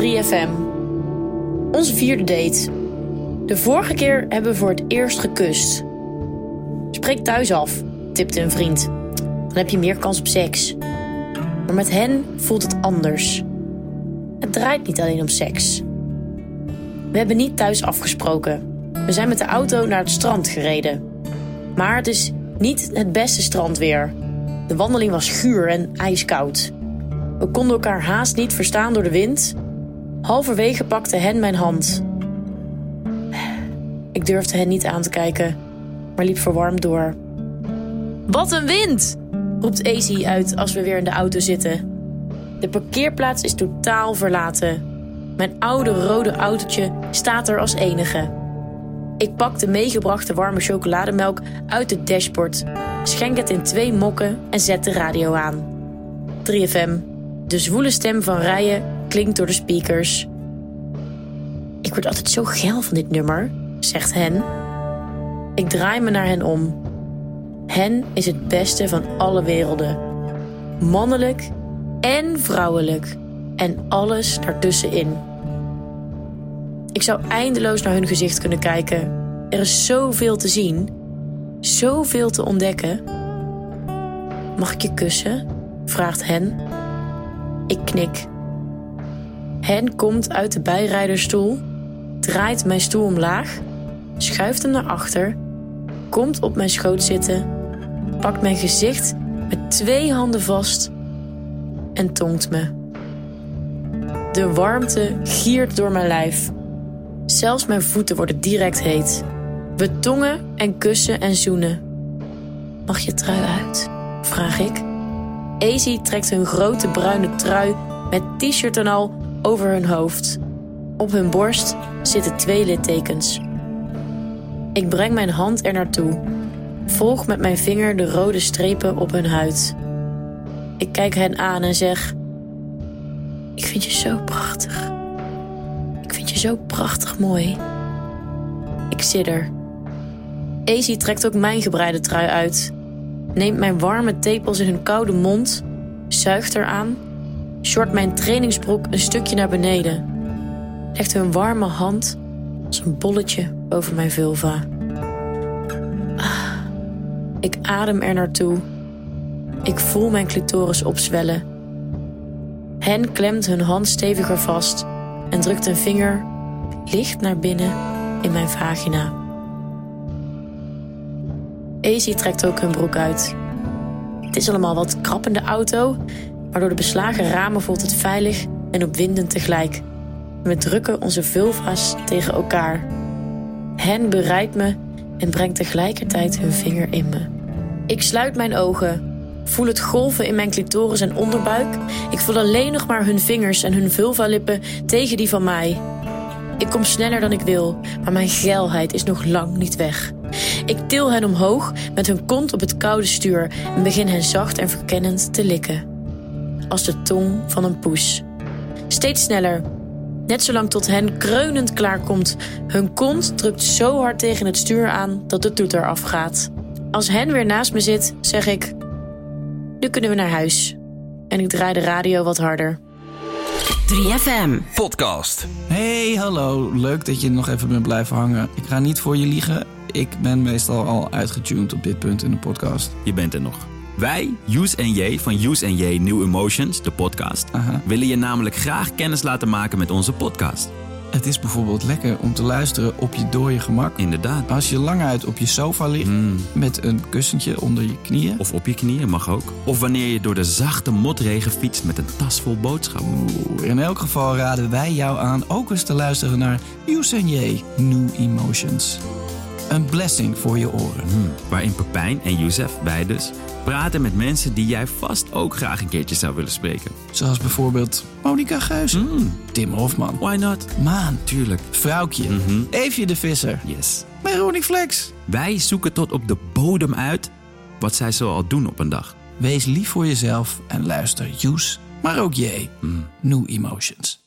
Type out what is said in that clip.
3FM. Onze vierde date. De vorige keer hebben we voor het eerst gekust. Spreek thuis af, tipte een vriend. Dan heb je meer kans op seks. Maar met hen voelt het anders. Het draait niet alleen om seks. We hebben niet thuis afgesproken. We zijn met de auto naar het strand gereden. Maar het is niet het beste strandweer. De wandeling was guur en ijskoud. We konden elkaar haast niet verstaan door de wind. Halverwege pakte hen mijn hand. Ik durfde hen niet aan te kijken, maar liep verwarmd door. Wat een wind! roept Easy uit als we weer in de auto zitten. De parkeerplaats is totaal verlaten. Mijn oude rode autootje staat er als enige. Ik pak de meegebrachte warme chocolademelk uit het dashboard, schenk het in twee mokken en zet de radio aan. 3FM. De zwoele stem van Rijen klinkt door de speakers. Ik word altijd zo geil van dit nummer, zegt Hen. Ik draai me naar hen om. Hen is het beste van alle werelden. Mannelijk en vrouwelijk. En alles daartussenin. Ik zou eindeloos naar hun gezicht kunnen kijken. Er is zoveel te zien, zoveel te ontdekken. Mag ik je kussen? vraagt Hen. Ik knik. Hen komt uit de bijrijderstoel, draait mijn stoel omlaag, schuift hem naar achter, komt op mijn schoot zitten, pakt mijn gezicht met twee handen vast en tongt me. De warmte giert door mijn lijf. Zelfs mijn voeten worden direct heet. We tongen en kussen en zoenen. Mag je trui uit? vraag ik. Easy trekt hun grote bruine trui met t-shirt en al over hun hoofd. Op hun borst zitten twee littekens. Ik breng mijn hand er naartoe. Volg met mijn vinger de rode strepen op hun huid. Ik kijk hen aan en zeg: Ik vind je zo prachtig. Ik vind je zo prachtig mooi. Ik sidder. Easy trekt ook mijn gebreide trui uit. Neemt mijn warme tepels in hun koude mond, zuigt eraan, short mijn trainingsbroek een stukje naar beneden. Legt hun warme hand als een bolletje over mijn vulva. Ah, ik adem er naartoe. Ik voel mijn clitoris opzwellen. Hen klemt hun hand steviger vast en drukt een vinger licht naar binnen in mijn vagina. Easy trekt ook hun broek uit. Het is allemaal wat krap in de auto, maar door de beslagen ramen voelt het veilig en opwindend tegelijk. We drukken onze vulva's tegen elkaar. Hen bereidt me en brengt tegelijkertijd hun vinger in me. Ik sluit mijn ogen, voel het golven in mijn clitoris en onderbuik. Ik voel alleen nog maar hun vingers en hun vulvalippen tegen die van mij. Ik kom sneller dan ik wil, maar mijn geilheid is nog lang niet weg. Ik til hen omhoog met hun kont op het koude stuur en begin hen zacht en verkennend te likken. Als de tong van een poes. Steeds sneller. Net zolang tot hen kreunend klaarkomt. Hun kont drukt zo hard tegen het stuur aan dat de toeter afgaat. Als hen weer naast me zit, zeg ik: Nu kunnen we naar huis. En ik draai de radio wat harder. 3FM. Podcast. Hey, hallo. Leuk dat je nog even bent blijven hangen. Ik ga niet voor je liegen. Ik ben meestal al uitgetuned op dit punt in de podcast. Je bent er nog. Wij, Use en J van Use en J New Emotions, de podcast, willen je namelijk graag kennis laten maken met onze podcast. Het is bijvoorbeeld lekker om te luisteren op je dode gemak. Inderdaad. Als je lang uit op je sofa ligt met een kussentje onder je knieën. Of op je knieën mag ook. Of wanneer je door de zachte motregen fietst met een tas vol boodschappen. Oeh, In elk geval raden wij jou aan ook eens te luisteren naar Use J New Emotions. Een blessing voor je oren. Hmm, Waarin Pepijn en Youssef, wij dus, praten met mensen die jij vast ook graag een keertje zou willen spreken. Zoals bijvoorbeeld Monica Geuze, Tim Hofman, Why not? Maan, Tuurlijk. Vrouwtje, Mhm. Eefje de Visser, Yes. Veronique Flex. Wij zoeken tot op de bodem uit wat zij zoal doen op een dag. Wees lief voor jezelf en luister Use, maar ook J. New Emotions.